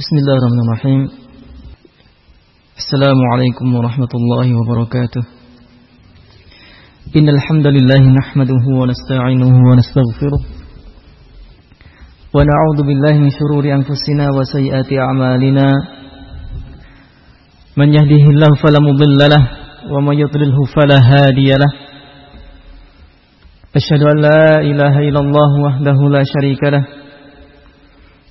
بسم الله الرحمن الرحيم السلام عليكم ورحمة الله وبركاته إن الحمد لله نحمده ونستعينه ونستغفره ونعوذ بالله من شرور أنفسنا وسيئات أعمالنا من يهده الله فلا مضل له ومن يضلله فلا هادي له أشهد أن لا إله إلا الله وحده لا شريك له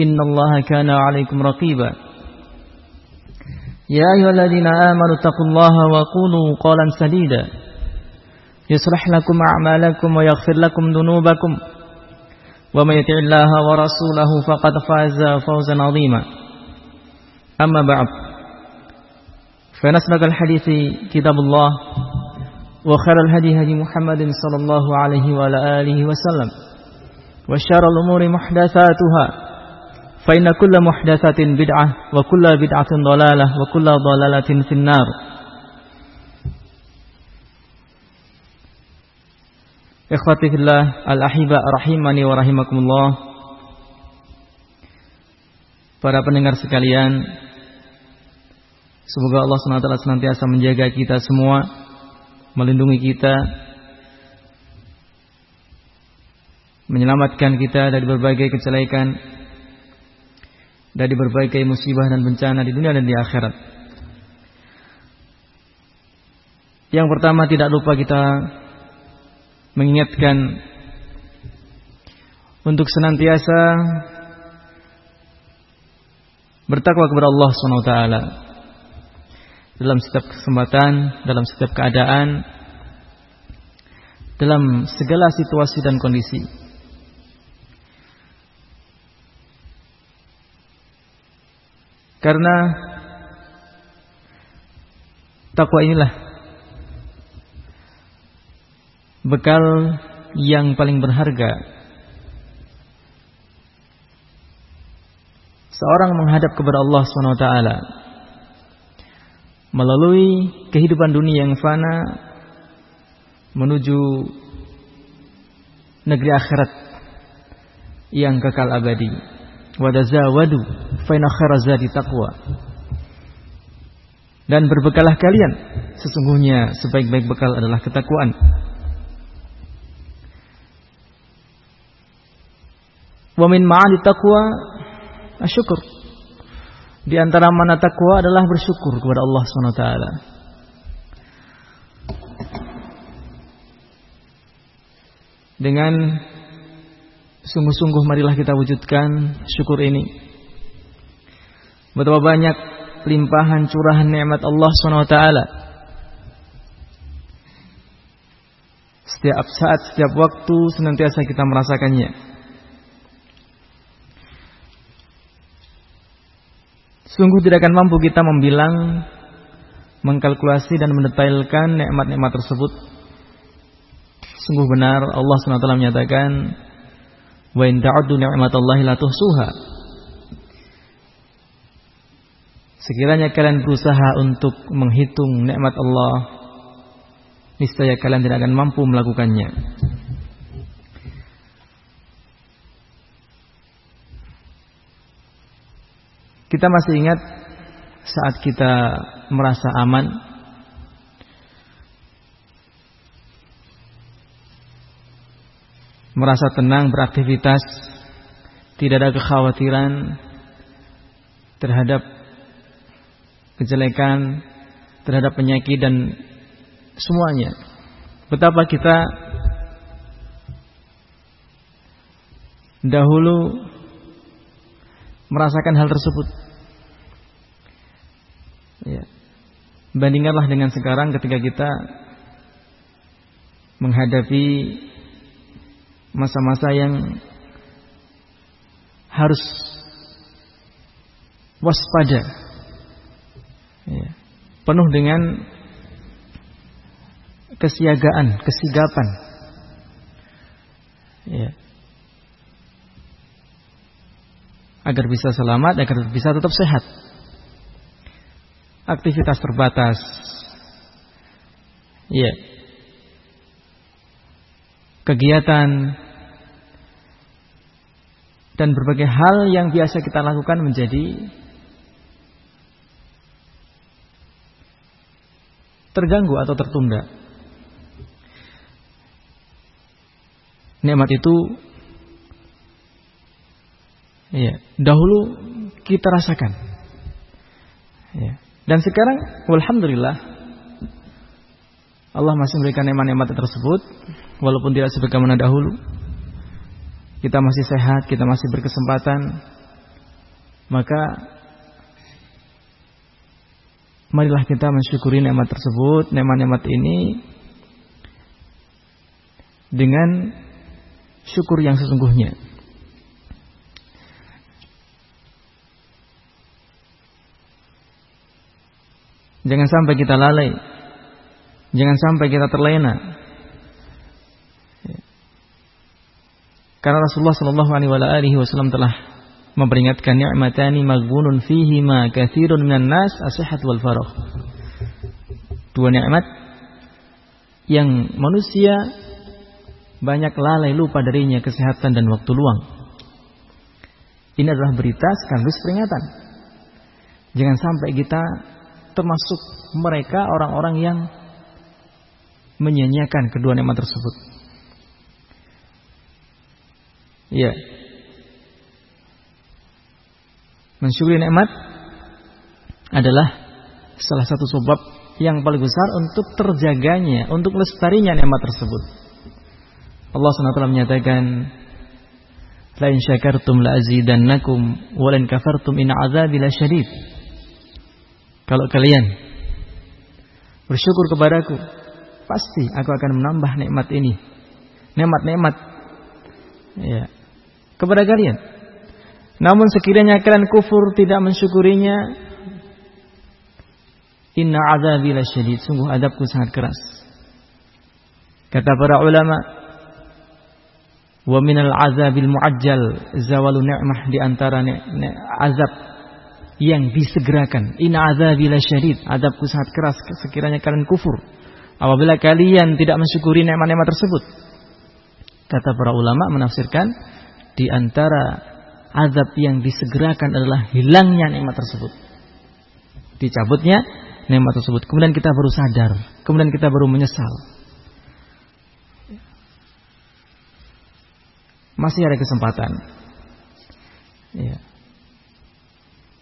إن الله كان عليكم رقيبا. يا أيها الذين آمنوا اتقوا الله وقولوا قولا سديدا. يصلح لكم أعمالكم ويغفر لكم ذنوبكم. ومن يطع الله ورسوله فقد فاز فوزا عظيما. أما بعد. فنسبق الحديث كتاب الله. وخير الهدي هدي محمد صلى الله عليه وعلى آله وسلم. وشر الأمور محدثاتها. فإن كل محدثة بدعة وكل بدعة ضلالة وكل ضلالة في النار Ikhwati fillah al-ahiba rahimani wa rahimakumullah Para pendengar sekalian Semoga Allah SWT senantiasa menjaga kita semua Melindungi kita Menyelamatkan kita dari berbagai kejelekan dari berbagai musibah dan bencana di dunia dan di akhirat Yang pertama tidak lupa kita mengingatkan untuk senantiasa bertakwa kepada Allah SWT dalam setiap kesempatan, dalam setiap keadaan, dalam segala situasi dan kondisi. Karena takwa inilah bekal yang paling berharga. Seorang menghadap kepada Allah SWT melalui kehidupan dunia yang fana menuju negeri akhirat yang kekal abadi. Wadazawadu faina khairazadi taqwa. Dan berbekalah kalian sesungguhnya sebaik-baik bekal adalah ketakwaan. Wa min ma'ani taqwa asyukur. Di antara mana takwa adalah bersyukur kepada Allah SWT. Dengan sungguh-sungguh marilah kita wujudkan syukur ini. Betapa banyak limpahan curahan nikmat Allah SWT. Setiap saat, setiap waktu senantiasa kita merasakannya. Sungguh tidak akan mampu kita membilang, mengkalkulasi dan mendetailkan nikmat-nikmat tersebut. Sungguh benar Allah SWT menyatakan, "Wa in ta'uddu ni'matallahi la tuhsuha." Sekiranya kalian berusaha untuk menghitung nikmat Allah, niscaya kalian tidak akan mampu melakukannya. Kita masih ingat saat kita merasa aman merasa tenang beraktivitas tidak ada kekhawatiran terhadap kejelekan terhadap penyakit dan semuanya betapa kita dahulu merasakan hal tersebut. Ya. Bandingkanlah dengan sekarang ketika kita menghadapi masa-masa yang harus waspada, ya, penuh dengan kesiagaan, kesigapan. Ya. Agar bisa selamat, agar bisa tetap sehat. Aktivitas terbatas. Ya. Kegiatan dan berbagai hal yang biasa kita lakukan menjadi terganggu atau tertunda. nikmat itu ya, dahulu kita rasakan. Ya. Dan sekarang alhamdulillah Allah masih memberikan nikmat-nikmat tersebut walaupun tidak sebagaimana dahulu. Kita masih sehat, kita masih berkesempatan. Maka marilah kita mensyukuri nikmat tersebut, nikmat-nikmat ini dengan syukur yang sesungguhnya. Jangan sampai kita lalai. Jangan sampai kita terlena. Karena Rasulullah Shallallahu Alaihi Wasallam telah memperingatkan ni'matani maghbunun fihi ma kathirun minan nas asihat wal farah. Dua nikmat yang manusia banyak lalai lupa darinya kesehatan dan waktu luang. Ini adalah berita sekaligus peringatan. Jangan sampai kita termasuk mereka orang-orang yang menyanyiakan kedua nikmat tersebut. Ya. Mensyukuri nikmat adalah salah satu sebab yang paling besar untuk terjaganya, untuk lestarinya nikmat tersebut. Allah SWT menyatakan La in syakartum la azidannakum wa lan kafartum in azabi syadid. Kalau kalian bersyukur kepadaku, pasti aku akan menambah nikmat ini. Nikmat-nikmat ya, kepada kalian. Namun sekiranya kalian kufur tidak mensyukurinya, inna azabi syadid. Sungguh adabku sangat keras. Kata para ulama, Wa minal azabil muajjal zawalu ni'mah di antara azab yang disegerakan. In azabi syadid. Adabku sangat keras sekiranya kalian kufur. Apabila kalian tidak mensyukuri nikmat-nikmat tersebut. Kata para ulama menafsirkan di antara azab yang disegerakan adalah hilangnya nikmat tersebut. Dicabutnya nikmat tersebut. Kemudian kita baru sadar, kemudian kita baru menyesal. masih ada kesempatan ya,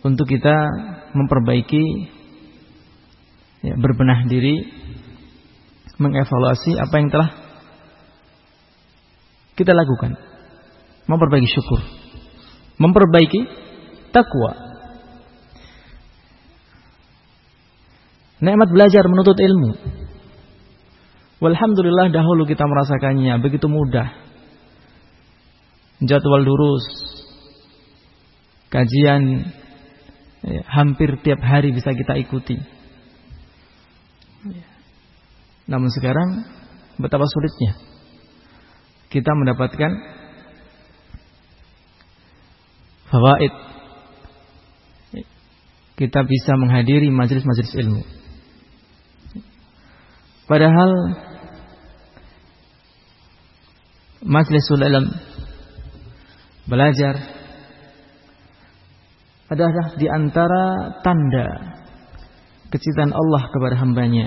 untuk kita memperbaiki ya, berbenah diri mengevaluasi apa yang telah kita lakukan memperbaiki syukur. Memperbaiki takwa. Nikmat belajar menuntut ilmu. Walhamdulillah dahulu kita merasakannya begitu mudah. Jadwal durus, kajian ya, hampir tiap hari bisa kita ikuti. Namun sekarang betapa sulitnya kita mendapatkan fawaid. Kita bisa menghadiri majelis-majelis ilmu. Padahal majlisul ilm belajar adalah di antara tanda kecintaan Allah kepada hambanya.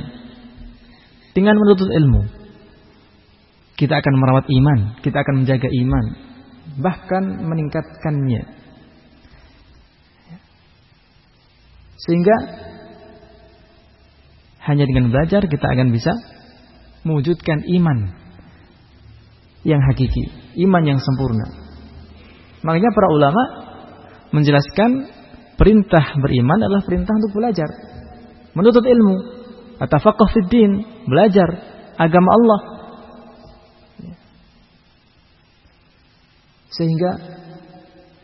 Dengan menuntut ilmu, kita akan merawat iman, kita akan menjaga iman, bahkan meningkatkannya. Sehingga hanya dengan belajar kita akan bisa mewujudkan iman yang hakiki, iman yang sempurna. Makanya para ulama menjelaskan perintah beriman adalah perintah untuk belajar, menuntut ilmu, atafaqah fid din, belajar agama Allah. Sehingga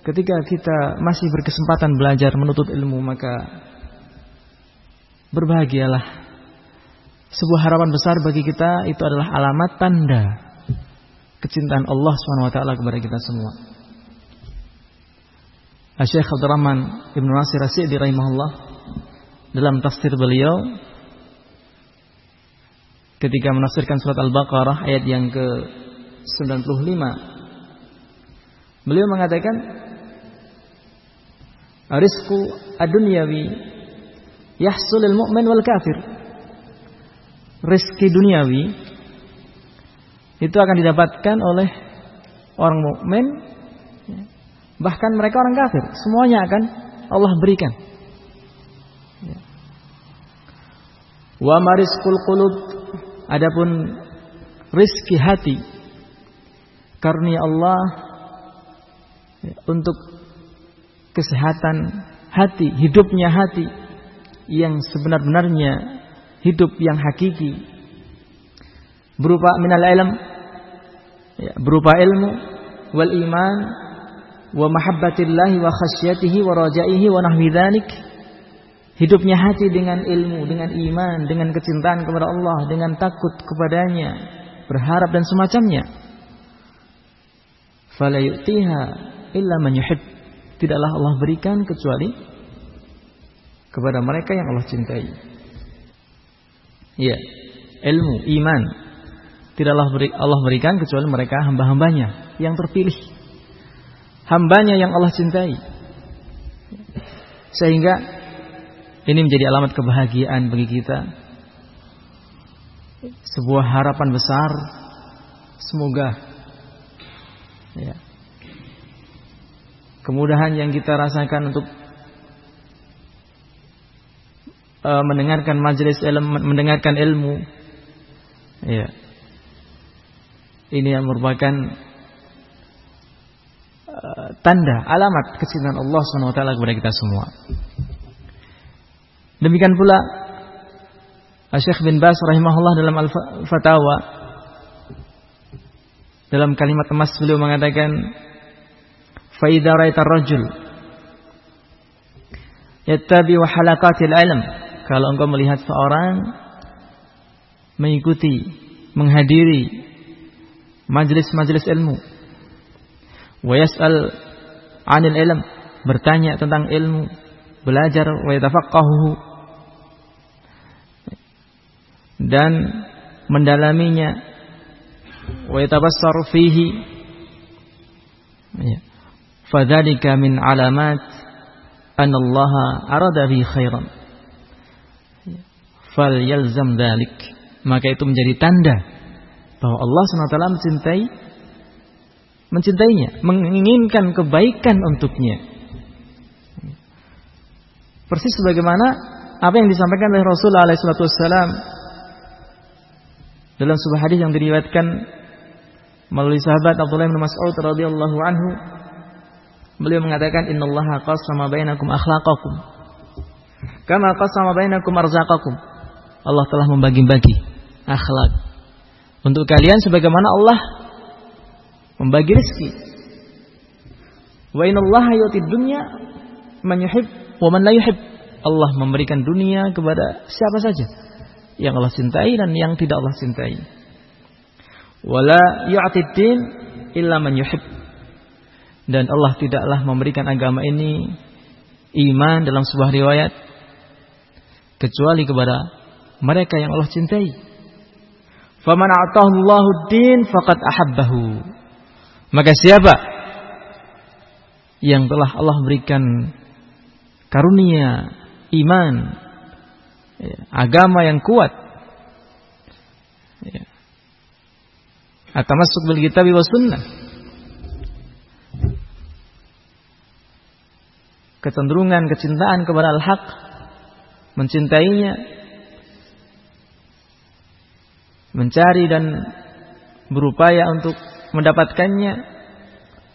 ketika kita masih berkesempatan belajar menuntut ilmu maka berbahagialah. Sebuah harapan besar bagi kita itu adalah alamat tanda kecintaan Allah SWT kepada kita semua. Syekh Abdurrahman Ibn Nasir Rasyidi rahimahullah dalam tafsir beliau ketika menafsirkan surat Al-Baqarah ayat yang ke-95 beliau mengatakan rizqu ad-dunyawi yahsulul mu'min wal kafir. Rizki duniawi itu akan didapatkan oleh orang mukmin bahkan mereka orang kafir. Semuanya akan Allah berikan. Wa marizqul qulub. Adapun rizki hati karena Allah untuk kesehatan hati hidupnya hati yang sebenar-benarnya hidup yang hakiki. Berupa minal ilm ya, berupa ilmu wal iman wa mahabbatillahi wa khasyatihi wa rajaihi wa nahwi dhalik. Hidupnya hati dengan ilmu dengan iman dengan kecintaan kepada Allah dengan takut kepadanya berharap dan semacamnya. Fala yu'tiha illa man yuhib tidaklah Allah berikan kecuali kepada mereka yang Allah cintai. Ya, ilmu, iman tidaklah Allah berikan kecuali mereka hamba-hambanya yang terpilih. Hambanya yang Allah cintai. Sehingga ini menjadi alamat kebahagiaan bagi kita. Sebuah harapan besar semoga ya, kemudahan yang kita rasakan untuk uh, mendengarkan majelis ilmu, mendengarkan ilmu. Ya. Ini yang merupakan uh, tanda, alamat kecintaan Allah SWT kepada kita semua. Demikian pula Syekh bin Bas rahimahullah dalam Al-Fatawa dalam kalimat emas beliau mengatakan faida raita rajul yattabi halaqatil ilm kalau engkau melihat seorang mengikuti, menghadiri majelis-majelis ilmu, wa yas'al 'anil ilm, bertanya tentang ilmu, belajar wa yatafaqqahu dan mendalaminya wa yatabassaru fihi ya. Min alamat anna Allah arada bi khairan fal yalzam dalik maka itu menjadi tanda bahwa Allah SWT mencintai mencintainya menginginkan kebaikan untuknya. Persis sebagaimana apa yang disampaikan oleh Rasulullah SAW dalam sebuah hadis yang diriwayatkan melalui sahabat Abdullah bin Mas'ud radhiyallahu anhu beliau mengatakan innallaha qasama bainakum akhlaqakum kama qasama bainakum arzaqakum Allah telah membagi-bagi akhlak untuk kalian sebagaimana Allah membagi rezeki. Wa inallaha yu'tid dunya man yuhib wa man la yuhib. Allah memberikan dunia kepada siapa saja yang Allah cintai dan yang tidak Allah cintai. Wala yu'tid din illa man yuhib. Dan Allah tidaklah memberikan agama ini iman dalam sebuah riwayat kecuali kepada mereka yang Allah cintai. Faman Allahu din faqad ahabbahu. Maka siapa yang telah Allah berikan karunia iman ya, agama yang kuat ya, atau masuk bil kitab wa sunnah kecenderungan kecintaan kepada al-haq mencintainya mencari dan berupaya untuk mendapatkannya,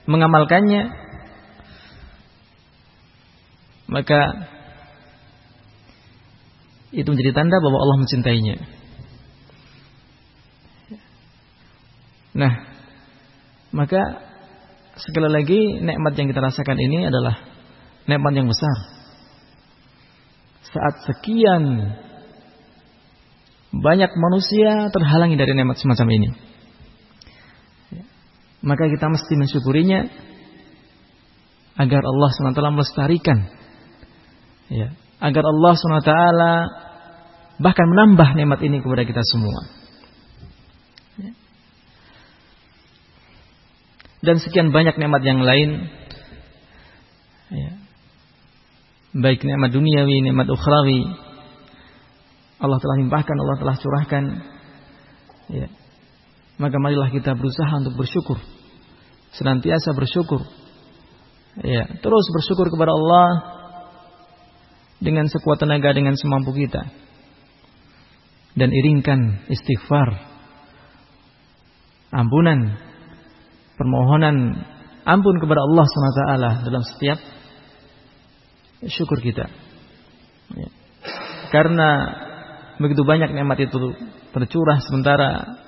mengamalkannya, maka itu menjadi tanda bahwa Allah mencintainya. Nah, maka sekali lagi nikmat yang kita rasakan ini adalah nikmat yang besar. Saat sekian banyak manusia terhalangi dari nikmat semacam ini. Maka kita mesti mensyukurinya agar Allah SWT melestarikan. Ya, agar Allah SWT bahkan menambah nikmat ini kepada kita semua. Ya. Dan sekian banyak nikmat yang lain. Ya. Baik nikmat duniawi, nikmat ukhrawi. Allah telah limpahkan, Allah telah curahkan. Ya. Maka marilah kita berusaha untuk bersyukur. Senantiasa bersyukur. Ya, terus bersyukur kepada Allah dengan sekuat tenaga dengan semampu kita. Dan iringkan istighfar. Ampunan. Permohonan ampun kepada Allah SWT dalam setiap syukur kita. Ya. Karena begitu banyak nikmat itu tercurah sementara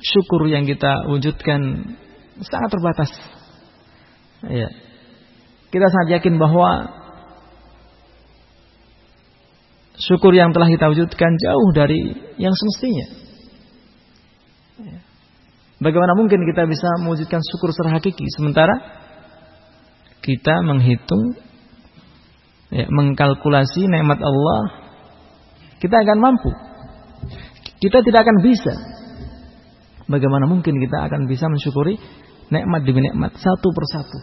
syukur yang kita wujudkan sangat terbatas. Ya. Kita sangat yakin bahwa syukur yang telah kita wujudkan jauh dari yang semestinya. Ya. Bagaimana mungkin kita bisa mewujudkan syukur secara hakiki sementara kita menghitung ya, mengkalkulasi nikmat Allah kita akan mampu. Kita tidak akan bisa Bagaimana mungkin kita akan bisa mensyukuri nikmat demi nikmat satu persatu.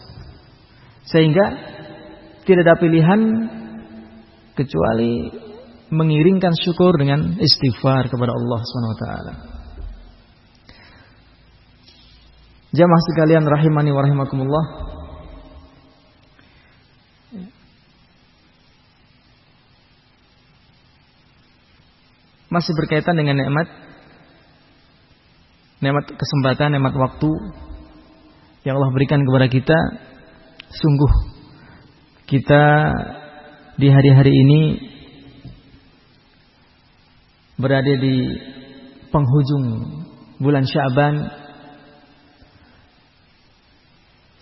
Sehingga tidak ada pilihan kecuali mengiringkan syukur dengan istighfar kepada Allah SWT. Jamaah sekalian rahimani wa rahimakumullah. Masih berkaitan dengan nikmat nikmat kesempatan, nikmat waktu yang Allah berikan kepada kita, sungguh kita di hari-hari ini berada di penghujung bulan Syaban.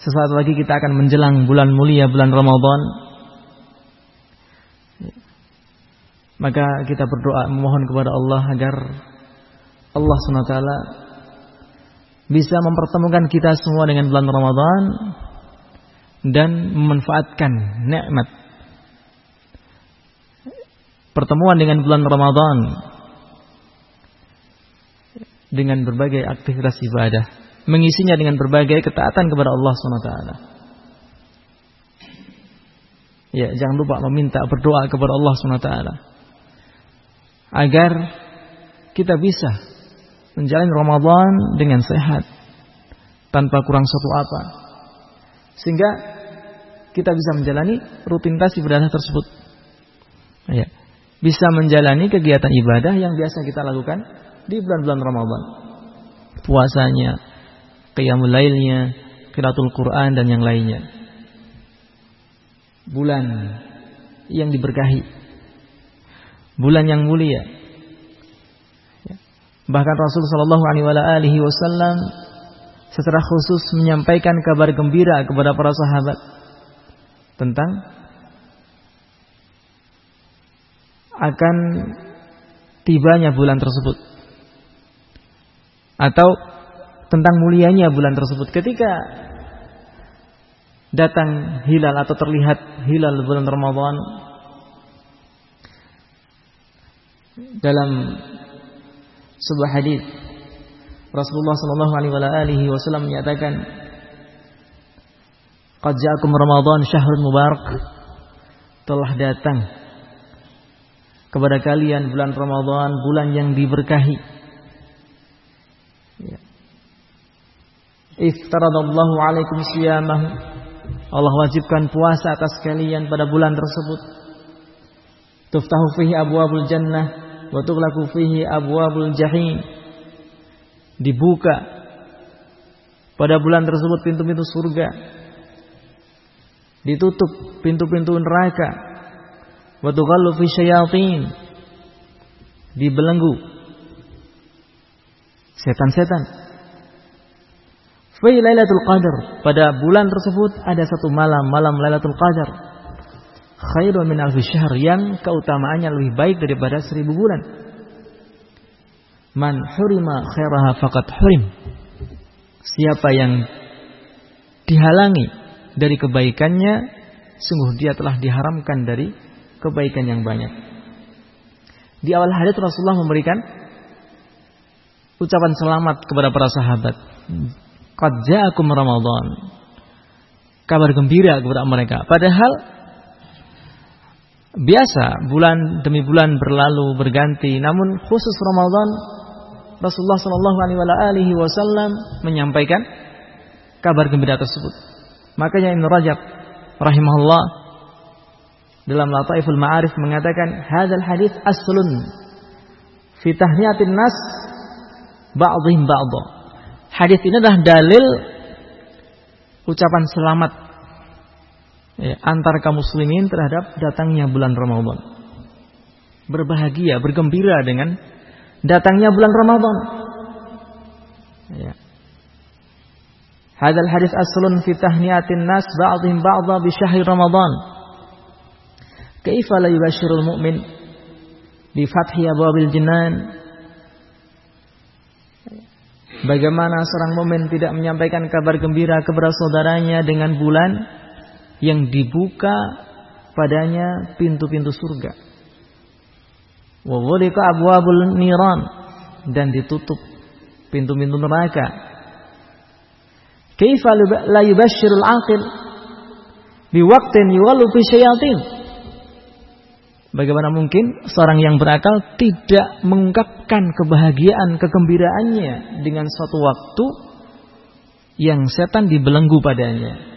Sesaat lagi kita akan menjelang bulan mulia bulan Ramadan. Maka kita berdoa memohon kepada Allah agar Allah SWT bisa mempertemukan kita semua dengan bulan Ramadan dan memanfaatkan nikmat pertemuan dengan bulan Ramadan dengan berbagai aktivitas ibadah, mengisinya dengan berbagai ketaatan kepada Allah SWT. Ya, jangan lupa meminta berdoa kepada Allah SWT agar kita bisa menjalani Ramadan dengan sehat tanpa kurang suatu apa. Sehingga kita bisa menjalani rutinitas ibadah tersebut. Ya. Bisa menjalani kegiatan ibadah yang biasa kita lakukan di bulan-bulan Ramadan. Puasanya, qiyamul lailnya, qiraatul Quran dan yang lainnya. Bulan yang diberkahi. Bulan yang mulia. Bahkan Rasul Shallallahu Alaihi Wasallam secara khusus menyampaikan kabar gembira kepada para sahabat tentang akan tibanya bulan tersebut. Atau tentang mulianya bulan tersebut. Ketika datang hilal atau terlihat hilal bulan Ramadan dalam sebuah hadis. Rasulullah sallallahu alaihi wasallam menyatakan Qad ja'akum Ramadan syahrun mubarak. Telah datang kepada kalian bulan Ramadan bulan yang diberkahi. Ya. Iftaradallahu alaikum siyamahu Allah wajibkan puasa atas kalian pada bulan tersebut Tuftahu fihi abwabul jannah wa tughlaqu fihi abwabul jahim. Dibuka pada bulan tersebut pintu-pintu surga. Ditutup pintu-pintu neraka. Wa tughallu fi syayatin. Dibelenggu. Setan-setan. Fi Lailatul Qadar. Pada bulan tersebut ada satu malam, malam Lailatul Qadar. Khairun min alfi syahr yang keutamaannya lebih baik daripada seribu bulan. Man hurima khairaha faqad hurim. Siapa yang dihalangi dari kebaikannya, sungguh dia telah diharamkan dari kebaikan yang banyak. Di awal hadis Rasulullah memberikan ucapan selamat kepada para sahabat. Qad ja'akum Ramadan. Kabar gembira kepada mereka. Padahal biasa bulan demi bulan berlalu berganti, namun khusus Ramadan Rasulullah Shallallahu alaihi wasallam menyampaikan kabar gembira tersebut. Makanya Ibnu Rajab rahimahullah dalam Lataiful Ma'arif mengatakan hadzal hadis aslun fi tahniyatin nas ba'dhim ba'dha. Hadis ini adalah dalil ucapan selamat ya, antar kaum muslimin terhadap datangnya bulan Ramadan. Berbahagia, bergembira dengan datangnya bulan Ramadan. Ya. Hadal hadis aslun fi tahniyatin nas ba'dhim ba'dha bi syahri Ramadan. Kaifa la yubashshirul mu'min bi fathi abwabil jinan Bagaimana seorang mukmin tidak menyampaikan kabar gembira kepada saudaranya dengan bulan yang dibuka padanya pintu-pintu surga. Wa abwabul niran dan ditutup pintu-pintu neraka. Kaifa la yubashshirul aqil syayatin? Bagaimana mungkin seorang yang berakal tidak mengungkapkan kebahagiaan, kegembiraannya dengan suatu waktu yang setan dibelenggu padanya.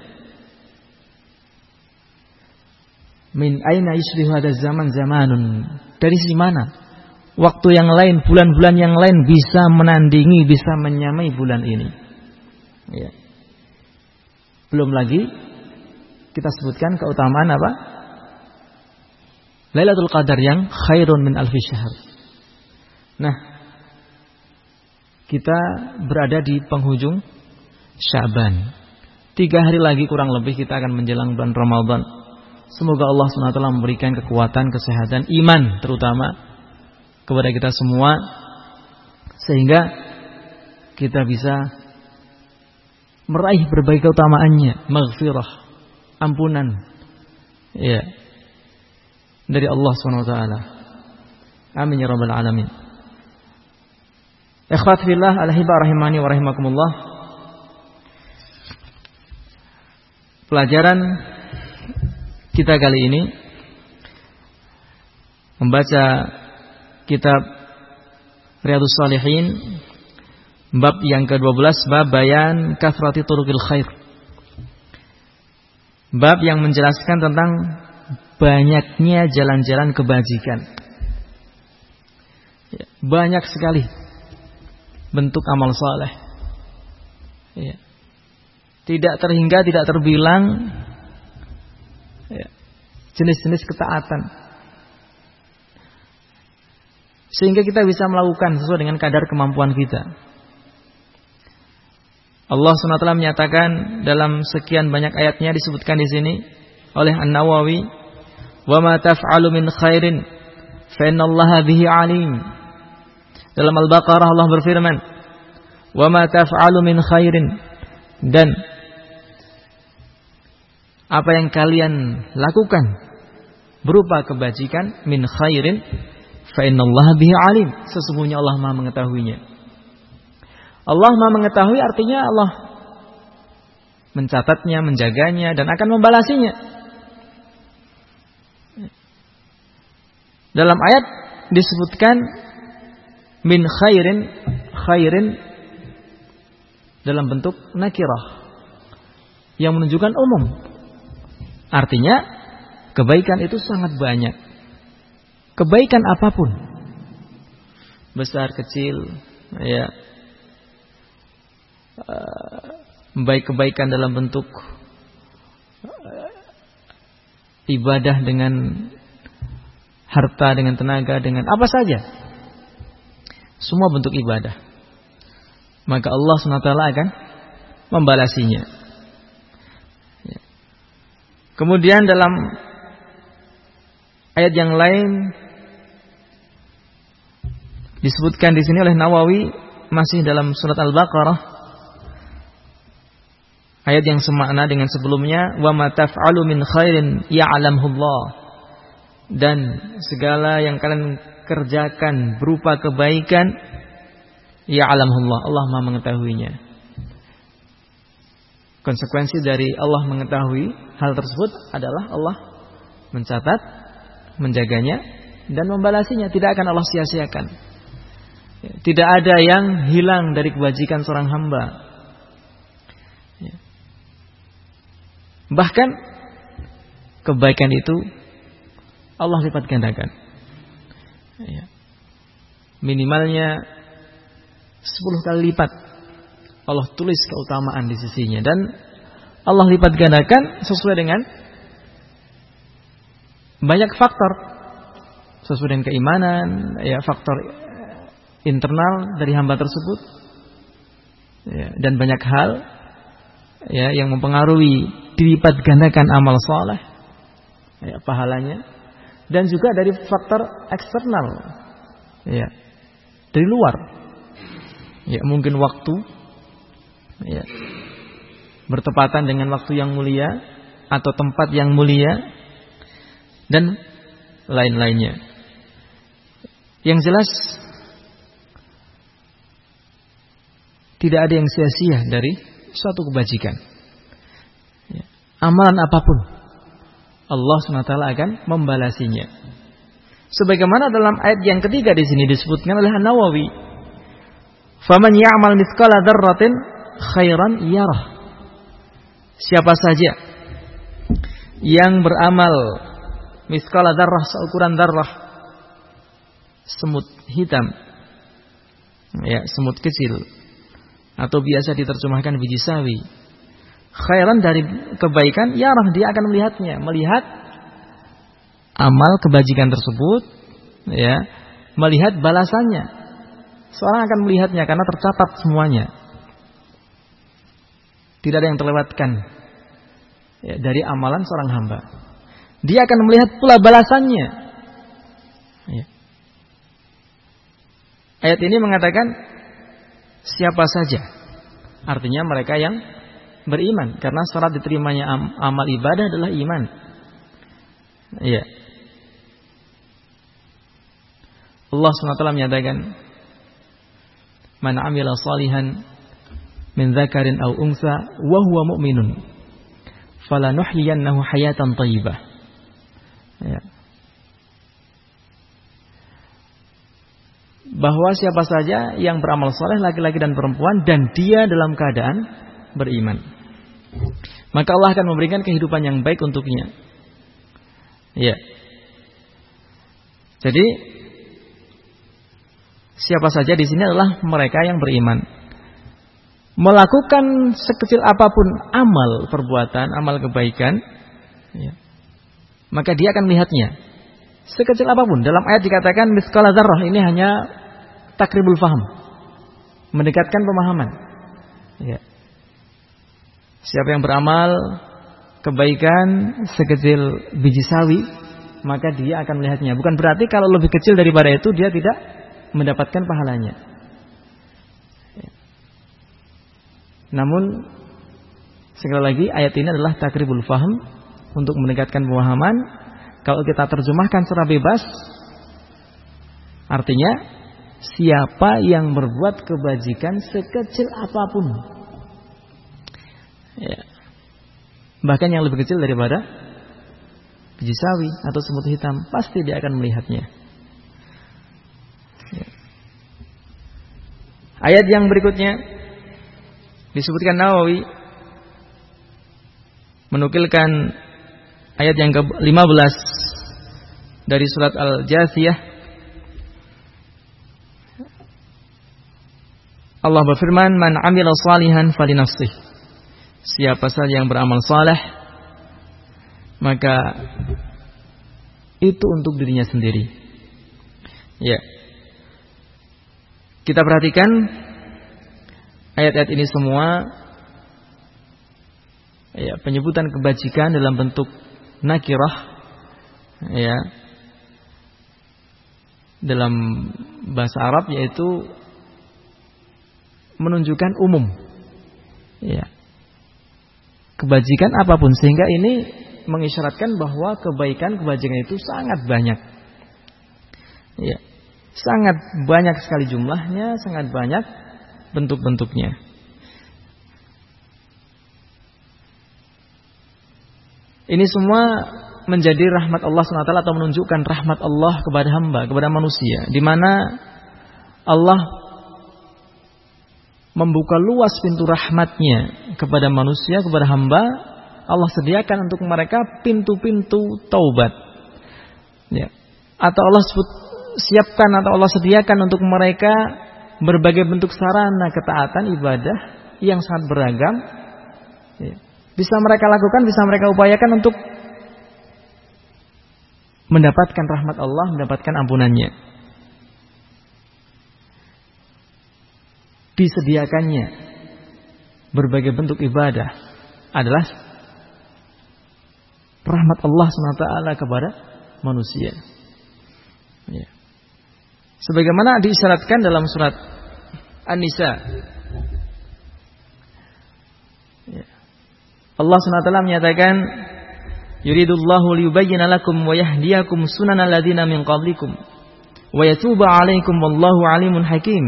Min aina yusbihu hadha zaman zamanun? Dari sisi mana? Waktu yang lain, bulan-bulan yang lain bisa menandingi, bisa menyamai bulan ini. Ya. Belum lagi kita sebutkan keutamaan apa? Lailatul Qadar yang khairun min alfi syahr. Nah, kita berada di penghujung Syaban. Tiga hari lagi kurang lebih kita akan menjelang bulan Ramadan. Semoga Allah SWT memberikan kekuatan, kesehatan, iman terutama kepada kita semua sehingga kita bisa meraih berbagai keutamaannya, maghfirah, ampunan, ya, dari Allah SWT. Amin ya rabbal alamin. Ikhwat fillah alhibah rahimani wa rahimakumullah. Pelajaran kita kali ini membaca kitab Riyadhus Salihin bab yang ke-12 bab bayan kafrati turukil khair. Bab yang menjelaskan tentang banyaknya jalan-jalan kebajikan. Ya, banyak sekali bentuk amal soleh. Ya. Tidak terhingga, tidak terbilang jenis-jenis ketaatan. Sehingga kita bisa melakukan sesuai dengan kadar kemampuan kita. Allah SWT menyatakan dalam sekian banyak ayatnya disebutkan di sini oleh An Nawawi Wa ma taf'alu min khairin fa innallaha bihi alim. Dalam Al-Baqarah Allah berfirman, "Wa ma taf'alu min khairin" dan apa yang kalian lakukan berupa kebajikan min khairin fa innallaha bihi alim. Sesungguhnya Allah Maha mengetahuinya. Allah Maha mengetahui artinya Allah mencatatnya, menjaganya dan akan membalasinya. Dalam ayat disebutkan min khairin khairin dalam bentuk nakirah yang menunjukkan umum. Artinya kebaikan itu sangat banyak. Kebaikan apa pun. Besar kecil ya. Eh, baik kebaikan dalam bentuk eh, ibadah dengan harta, dengan tenaga, dengan apa saja. Semua bentuk ibadah. Maka Allah SWT akan membalasinya. Ya. Kemudian dalam ayat yang lain disebutkan di sini oleh Nawawi masih dalam surat Al-Baqarah. Ayat yang semakna dengan sebelumnya wa ma taf'alu min khairin ya'lamullah dan segala yang kalian kerjakan berupa kebaikan ya alamullah Allah Maha mengetahuinya. Konsekuensi dari Allah mengetahui hal tersebut adalah Allah mencatat menjaganya dan membalasinya. Tidak akan Allah sia-siakan. Tidak ada yang hilang dari kebajikan seorang hamba. Bahkan kebaikan itu Allah lipat gandakan. Ya, minimalnya 10 kali lipat Allah tulis keutamaan di sisinya. Dan Allah lipat gandakan sesuai dengan banyak faktor. Sesuai dengan keimanan ya faktor internal dari hamba tersebut. Ya, dan banyak hal ya yang mempengaruhi dilipat gandakan amal soleh ya, pahalanya. Dan juga dari faktor eksternal ya dari luar. Ya mungkin waktu ya bertepatan dengan waktu yang mulia atau tempat yang mulia dan lain-lainnya yang jelas tidak ada yang sia-sia dari suatu kebajikan ya. amalan apa pun Allah SWT akan membalasinya. Sebagaimana dalam ayat yang ketiga di sini disebutkan oleh An-Nawawi. Faman ya'mal mithqala dzarratin khairan yarah. Siapa saja yang beramal mithqala dzarrah seukuran darah semut hitam ya semut kecil atau biasa diterjemahkan biji sawi khairan dari kebaikan, ya dia akan melihatnya, melihat amal kebajikan tersebut, ya, melihat balasannya. Seorang akan melihatnya karena tercatat semuanya. Tidak ada yang terlewatkan ya, dari amalan seorang hamba. Dia akan melihat pula balasannya. Ya. Ayat ini mengatakan siapa saja. Artinya mereka yang beriman karena syarat diterimanya am amal ibadah adalah iman. Iya. Allah SWT menyatakan Man amila salihan min dzakarin aw unsa wa huwa mu'minun falanuhyiyannahu hayatan thayyibah. Ya. Bahwa siapa saja yang beramal soleh laki-laki dan perempuan dan dia dalam keadaan beriman maka Allah akan memberikan kehidupan yang baik untuknya. Ya. Jadi siapa saja di sini adalah mereka yang beriman. Melakukan sekecil apa pun amal perbuatan, amal kebaikan, ya, maka dia akan melihatnya. Sekecil apa pun. Dalam ayat dikatakan miskala zarrah ini hanya takribul faham. Mendekatkan pemahaman. Ya. Siapa yang beramal kebaikan sekecil biji sawi, maka dia akan melihatnya. Bukan berarti kalau lebih kecil daripada itu dia tidak mendapatkan pahalanya. Namun sekali lagi ayat ini adalah takribul faham untuk mendekatkan pemahaman. Kalau kita terjemahkan secara bebas, artinya siapa yang berbuat kebajikan sekecil apa pun Ya. Bahkan yang lebih kecil daripada biji sawi atau semut hitam pasti dia akan melihatnya. Ya. Ayat yang berikutnya disebutkan Nawawi menukilkan ayat yang ke-15 dari surat Al-Jasiyah Allah berfirman man amila salihan falinafsih siapa saja yang beramal saleh maka itu untuk dirinya sendiri. Ya. Kita perhatikan ayat-ayat ini semua ya, penyebutan kebajikan dalam bentuk nakirah ya dalam bahasa Arab yaitu menunjukkan umum ya kebajikan apa pun. Sehingga ini mengisyaratkan bahwa kebaikan kebajikan itu sangat banyak ya sangat banyak sekali jumlahnya sangat banyak bentuk-bentuknya Ini semua menjadi rahmat Allah SWT atau menunjukkan rahmat Allah kepada hamba, kepada manusia. Di mana Allah membuka luas pintu rahmatnya kepada manusia, kepada hamba. Allah sediakan untuk mereka pintu-pintu taubat. Ya. Atau Allah sebut, siapkan atau Allah sediakan untuk mereka berbagai bentuk sarana ketaatan ibadah yang sangat beragam. Ya bisa mereka lakukan, bisa mereka upayakan untuk mendapatkan rahmat Allah, mendapatkan ampunannya. Disediakannya berbagai bentuk ibadah adalah rahmat Allah SWT kepada manusia. Ya. Sebagaimana diisyaratkan dalam surat An-Nisa Allah SWT menyatakan Yuridullahu liyubayyana lakum wa yahdiyakum sunanal ladina min qablikum wa yatuba 'alaikum wallahu 'alimun hakim.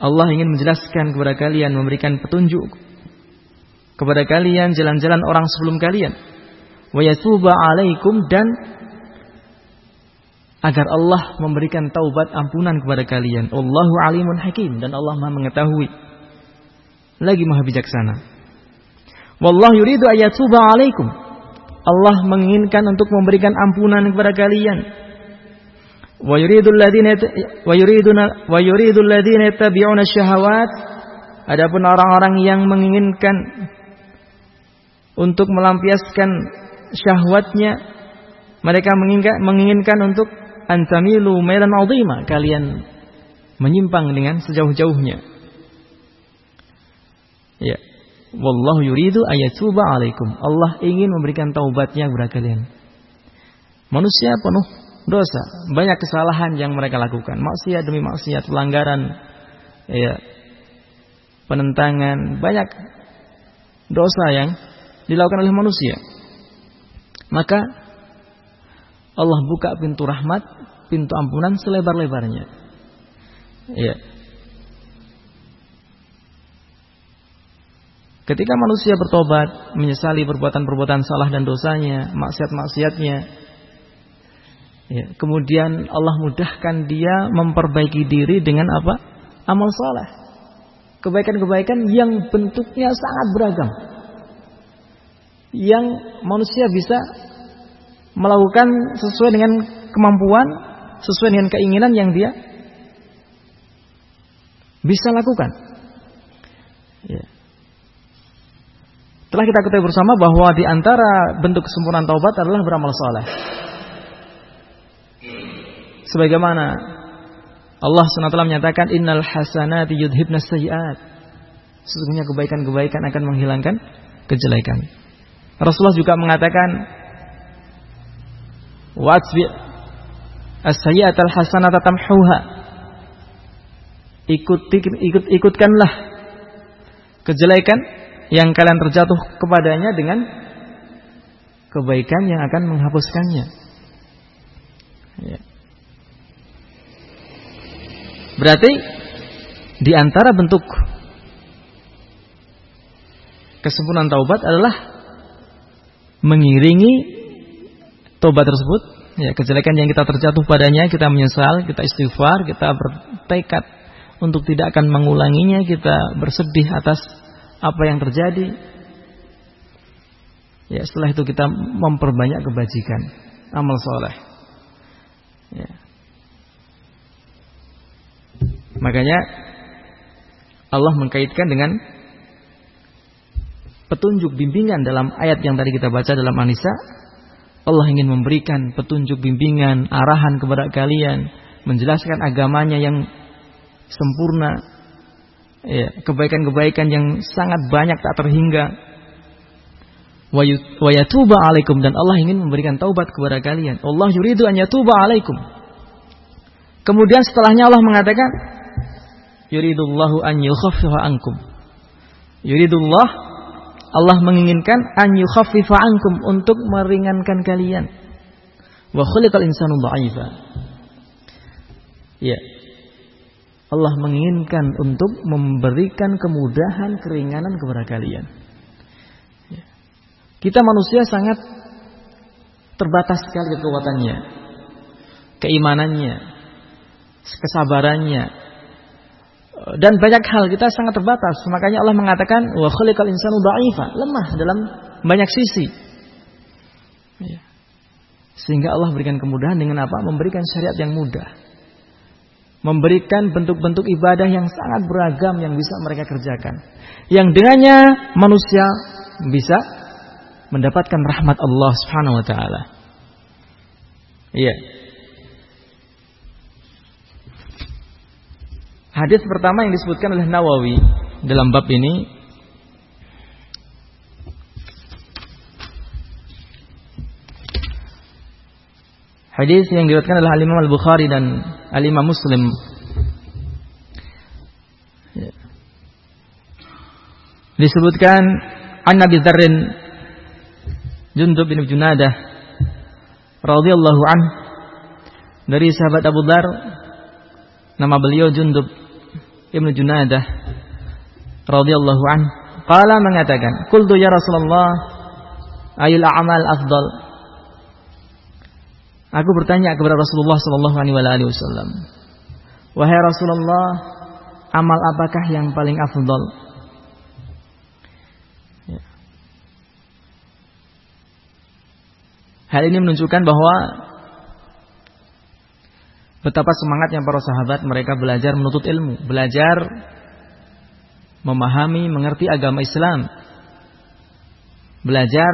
Allah ingin menjelaskan kepada kalian memberikan petunjuk kepada kalian jalan-jalan orang sebelum kalian. Wa yatuba 'alaikum dan agar Allah memberikan taubat ampunan kepada kalian. Allahu alimun hakim dan Allah Maha mengetahui lagi maha bijaksana. Wallahu yuridu ayatuba alaikum. Allah menginginkan untuk memberikan ampunan kepada kalian. Wa yuridu alladziina wa yuriduna wa yuridu alladziina yattabi'una syahawat. Adapun orang-orang yang menginginkan untuk melampiaskan syahwatnya, mereka menginginkan, menginginkan untuk antamilu mailan 'azima, kalian menyimpang dengan sejauh-jauhnya. Ya. Wallahu yuridu ayatuba alaikum. Allah ingin memberikan taubatnya kepada kalian. Manusia penuh dosa, banyak kesalahan yang mereka lakukan, maksiat demi maksiat, pelanggaran, ya, penentangan, banyak dosa yang dilakukan oleh manusia. Maka Allah buka pintu rahmat, pintu ampunan selebar-lebarnya. Ya, Ketika manusia bertobat, menyesali perbuatan-perbuatan salah dan dosanya, maksiat-maksiatnya, ya, kemudian Allah mudahkan dia memperbaiki diri dengan apa? Amal soleh. Kebaikan-kebaikan yang bentuknya sangat beragam. Yang manusia bisa melakukan sesuai dengan kemampuan, sesuai dengan keinginan yang dia bisa lakukan. Ya. Telah kita ketahui bersama bahwa di antara bentuk kesempurnaan taubat adalah beramal soleh. Sebagaimana Allah SWT menyatakan innal hasanati yudhibnas sayyiat. Sesungguhnya kebaikan-kebaikan akan menghilangkan kejelekan. Rasulullah juga mengatakan Watsbi as-sayyi'at al-hasanata tamhuha. Ikut, ikut ikutkanlah kejelekan yang kalian terjatuh kepadanya dengan kebaikan yang akan menghapuskannya. Ya. Berarti di antara bentuk kesempurnaan taubat adalah mengiringi taubat tersebut ya kejelekan yang kita terjatuh padanya kita menyesal kita istighfar kita bertekad untuk tidak akan mengulanginya kita bersedih atas apa yang terjadi. Ya, setelah itu kita memperbanyak kebajikan, amal soleh. Ya. Makanya Allah mengkaitkan dengan petunjuk bimbingan dalam ayat yang tadi kita baca dalam Anisa. Allah ingin memberikan petunjuk bimbingan, arahan kepada kalian, menjelaskan agamanya yang sempurna, ya, kebaikan-kebaikan yang sangat banyak tak terhingga. Wa yatuba alaikum dan Allah ingin memberikan taubat kepada kalian. Allah yuridu an yatuba alaikum. Kemudian setelahnya Allah mengatakan yuridullahu an yukhaffifa ankum. Yuridullah Allah menginginkan an yukhaffifa ankum untuk meringankan kalian. Wa khuliqal insanu. Ya. Allah menginginkan untuk memberikan kemudahan, keringanan kepada kalian. Ya. Kita manusia sangat terbatas sekali kekuatannya, keimanannya, kesabarannya, dan banyak hal kita sangat terbatas. Makanya Allah mengatakan wa khuliqal insanu dha'ifa, lemah dalam banyak sisi. Ya. Sehingga Allah berikan kemudahan dengan apa? Memberikan syariat yang mudah. Memberikan bentuk-bentuk ibadah yang sangat beragam yang bisa mereka kerjakan. Yang dengannya manusia bisa mendapatkan rahmat Allah Subhanahu wa taala. Iya. Hadis pertama yang disebutkan oleh Nawawi dalam bab ini Hadis yang diriwayatkan oleh Al-Imam Al-Bukhari dan Al-Imam Muslim. Disebutkan An Nabi Dzarrin Jundub bin Junadah radhiyallahu an dari sahabat Abu Dzar nama beliau Jundub Ibnu Junadah radhiyallahu an qala mengatakan qultu ya Rasulullah ayul a'mal afdal Aku bertanya kepada Rasulullah Sallallahu Alaihi Wasallam, wahai Rasulullah, amal apakah yang paling afdal? Ya. Hal ini menunjukkan bahwa betapa semangatnya para sahabat mereka belajar menuntut ilmu, belajar memahami, mengerti agama Islam, belajar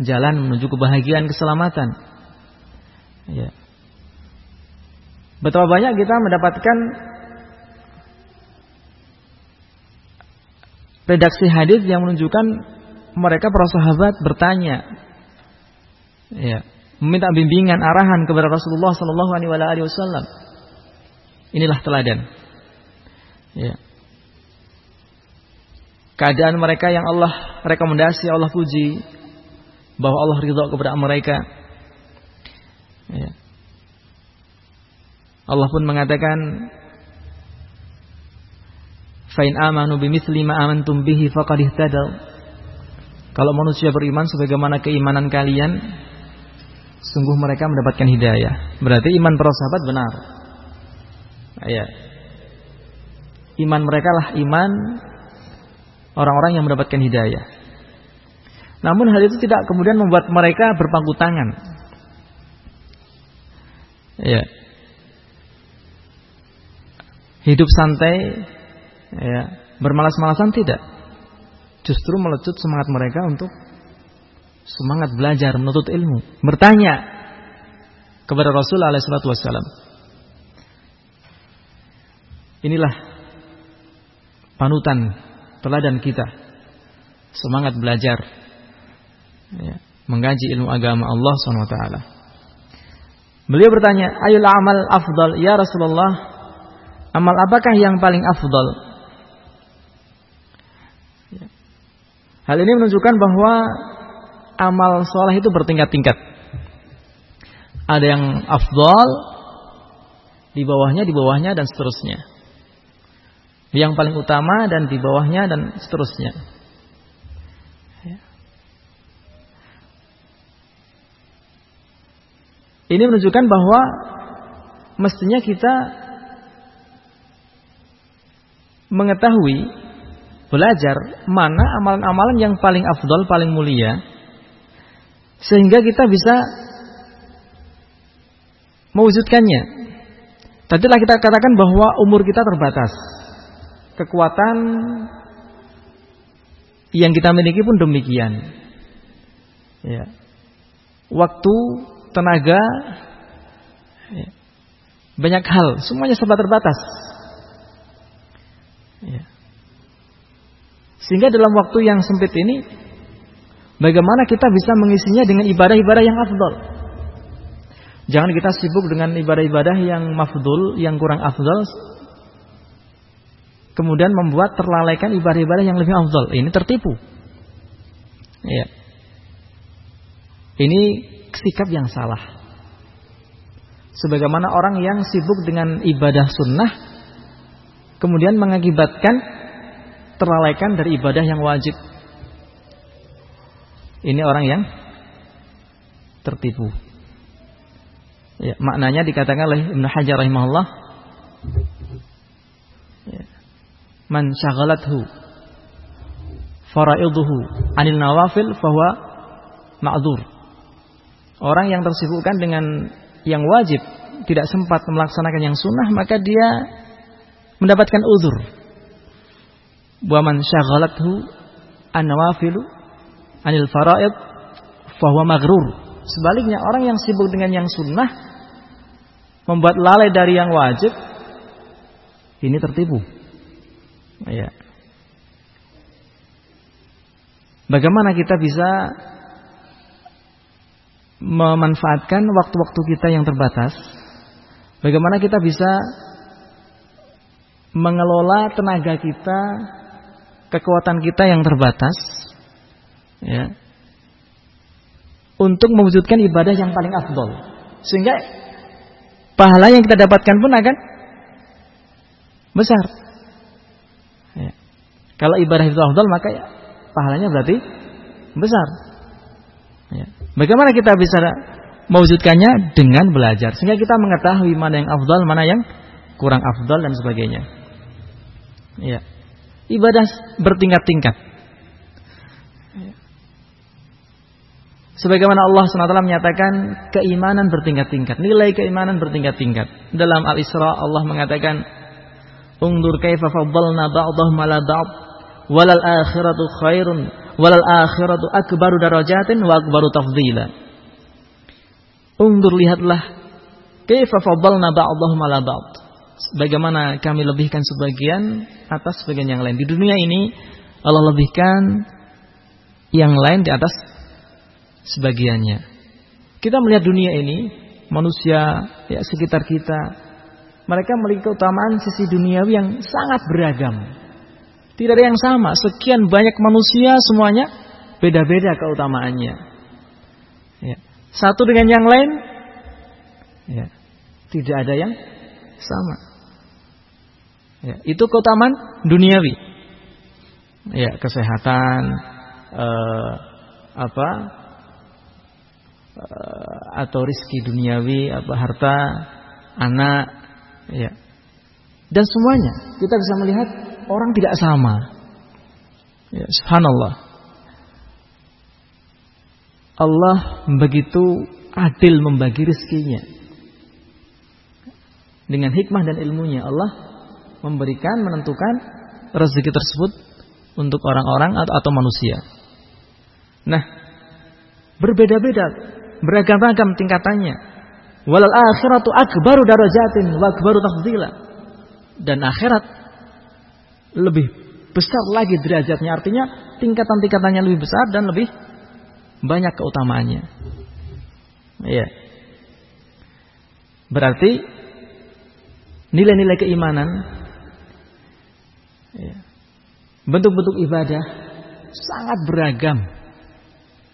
jalan menuju kebahagiaan, keselamatan. Ya. Betapa banyak kita mendapatkan redaksi hadis yang menunjukkan mereka para sahabat bertanya, ya, meminta bimbingan, arahan kepada Rasulullah Sallallahu Alaihi Wasallam. Inilah teladan. Ya. Keadaan mereka yang Allah rekomendasi, Allah puji, bahwa Allah ridho kepada mereka Ya. Allah pun mengatakan Fa'in amanu bimithli ma amantum bihi faqad ihtadaw. Kalau manusia beriman sebagaimana keimanan kalian, sungguh mereka mendapatkan hidayah. Berarti iman para sahabat benar. Ya. Iman mereka lah iman orang-orang yang mendapatkan hidayah. Namun hal itu tidak kemudian membuat mereka berpangku tangan ya hidup santai ya. Bermalas-malasan tidak? Justru melecut semangat mereka untuk semangat belajar menuntut ilmu. Bertanya kepada Rasul alaihi wasallam inilah panutan teladan kita semangat belajar ya, menggaji ilmu agama Allah taala Beliau bertanya, "Ayul amal afdal ya Rasulullah?" Amal apakah yang paling afdal? Hal ini menunjukkan bahwa amal soleh itu bertingkat-tingkat. Ada yang afdal, di bawahnya, di bawahnya, dan seterusnya. Yang paling utama dan di bawahnya dan seterusnya. Ini menunjukkan bahwa mestinya kita mengetahui, belajar mana amalan-amalan yang paling afdol, paling mulia, sehingga kita bisa mewujudkannya. Tadilah kita katakan bahwa umur kita terbatas. Kekuatan yang kita miliki pun demikian. Ya. Waktu tenaga, ya, banyak hal, semuanya serba terbatas. Sehingga dalam waktu yang sempit ini bagaimana kita bisa mengisinya dengan ibadah-ibadah yang afdol. Jangan kita sibuk dengan ibadah-ibadah yang mafdul, yang kurang afdol kemudian membuat terlalaikan ibadah-ibadah yang lebih afdol. Ini tertipu. Ya. Ini sikap yang salah. Sebagaimana orang yang sibuk dengan ibadah sunnah kemudian mengakibatkan terlalaikan dari ibadah yang wajib. Ini orang yang tertipu. Ya, maknanya dikatakan oleh Ibnu Hajar rahimahullah ya, man syaghalathu faraiduhu anil nawafil bahwa ma'dzur. Orang yang tersibukkan dengan yang wajib tidak sempat melaksanakan yang sunnah maka dia mendapatkan uzur. Wa man syaghalathu an nawafilu anil faraid fahuwa maghrur. Sebaliknya orang yang sibuk dengan yang sunnah membuat lalai dari yang wajib ini tertipu. Ya. Bagaimana kita bisa memanfaatkan waktu-waktu kita yang terbatas? Bagaimana kita bisa mengelola tenaga kita, kekuatan kita yang terbatas, ya, untuk mewujudkan ibadah yang paling afdol, sehingga pahala yang kita dapatkan pun akan besar. Ya. Kalau ibadah itu afdol maka ya, pahalanya berarti besar. Ya. Bagaimana kita bisa mewujudkannya dengan belajar sehingga kita mengetahui mana yang afdal, mana yang kurang afdal dan sebagainya. Ya. Ibadah bertingkat-tingkat. Sebagaimana Allah SWT menyatakan keimanan bertingkat-tingkat, nilai keimanan bertingkat-tingkat. Dalam Al-Isra Allah mengatakan, "Ungdur kaifa faddalna ba'dahum 'ala ba'd walal akhiratu khairun walal akhiratu akbaru darajatin wa akbaru tafdila. Undur lihatlah kaifa faddalna ba'dahum ala ba'd. Bagaimana kami lebihkan sebagian atas sebagian yang lain. Di dunia ini Allah lebihkan yang lain di atas sebagiannya. Kita melihat dunia ini, manusia ya sekitar kita, mereka memiliki keutamaan sisi duniawi yang sangat beragam. Tidak ada yang sama. Sekian banyak manusia semuanya beda-beda keutamaannya. Ya. Satu dengan yang lain, ya. tidak ada yang sama. Ya. Itu keutamaan duniawi. Ya, kesehatan, eh, apa, eh, atau rizki duniawi, apa harta, anak, ya. Dan semuanya kita bisa melihat orang tidak sama. Ya, subhanallah. Allah begitu adil membagi rezekinya. Dengan hikmah dan ilmunya Allah memberikan menentukan rezeki tersebut untuk orang-orang atau, manusia. Nah, berbeda-beda, beragam-agam tingkatannya. Walal akhiratu akbaru darajatin wa akbaru. Dan akhirat lebih besar lagi derajatnya. Artinya tingkatan-tingkatannya lebih besar dan lebih banyak keutamaannya. Iya. Berarti nilai-nilai keimanan ya, bentuk-bentuk ibadah sangat beragam.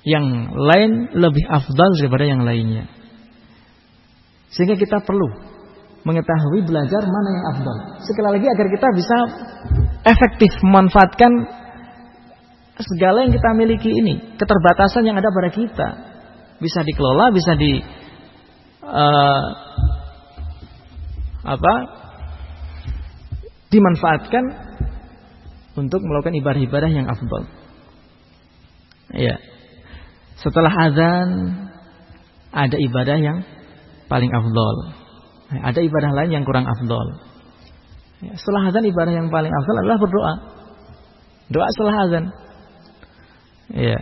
Yang lain lebih afdal daripada yang lainnya. Sehingga kita perlu mengetahui belajar mana yang afdal. Sekali lagi agar kita bisa efektif memanfaatkan segala yang kita miliki ini, keterbatasan yang ada pada kita bisa dikelola, bisa di uh, apa? dimanfaatkan untuk melakukan ibadah-ibadah yang afdal. Ya. Setelah azan ada ibadah yang paling afdal. Ada ibadah lain yang kurang afdol. Ya, setelah azan ibadah yang paling afdol adalah berdoa. Doa setelah azan. Ya.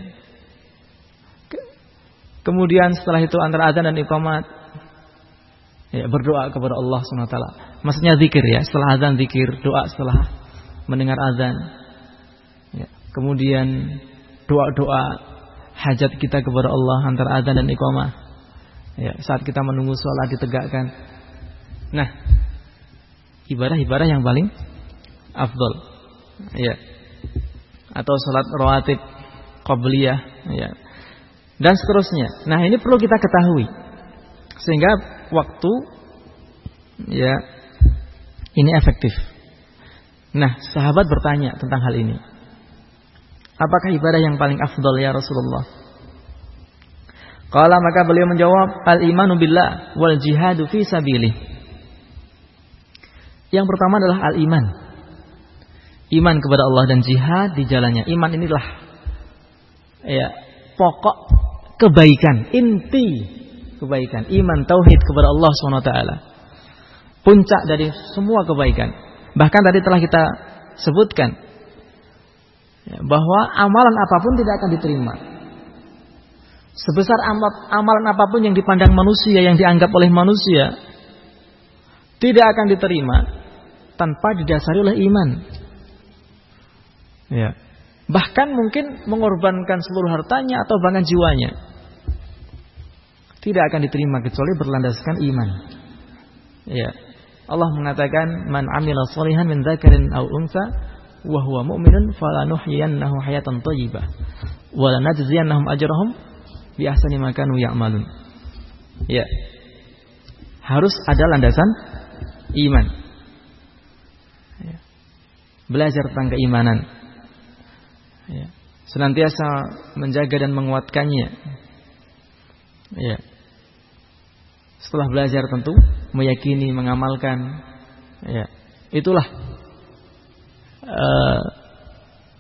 kemudian setelah itu antara azan dan iqamat ya, berdoa kepada Allah SWT. Maksudnya zikir ya, setelah azan zikir, doa setelah mendengar azan. Ya. kemudian doa-doa hajat kita kepada Allah antara adzan dan iqamah. Ya, saat kita menunggu sholat ditegakkan. Nah, ibadah-ibadah yang paling afdol. Ya. Atau sholat rawatib qabliyah, ya. Dan seterusnya. Nah, ini perlu kita ketahui. Sehingga waktu ya ini efektif. Nah, sahabat bertanya tentang hal ini. Apakah ibadah yang paling afdal ya Rasulullah? Qala maka beliau menjawab al-imanu billah wal jihadu fi sabilih. Yang pertama adalah al-iman. Iman kepada Allah dan jihad di jalannya. Iman inilah ya pokok kebaikan, inti kebaikan. Iman tauhid kepada Allah SWT. Puncak dari semua kebaikan. Bahkan tadi telah kita sebutkan Ya, bahwa amalan apa pun tidak akan diterima. Sebesar amal, amalan apa pun yang dipandang manusia, yang dianggap oleh manusia, tidak akan diterima tanpa didasari oleh iman. Ya. Bahkan mungkin mengorbankan seluruh hartanya atau bahkan jiwanya. Tidak akan diterima kecuali berlandaskan iman. Ya. Allah mengatakan man amila salihan min dzakarin aw unsa wa huwa mu'minun falanuhyiyannahu hayatan thayyibah wa lanajziyannahum ajrahum bi ahsani ma kanu ya'malun. Ya. Harus ada landasan iman. Ya. Belajar tentang keimanan. Ya. Senantiasa menjaga dan menguatkannya. Ya. Setelah belajar tentu meyakini, mengamalkan. Ya. Itulah uh,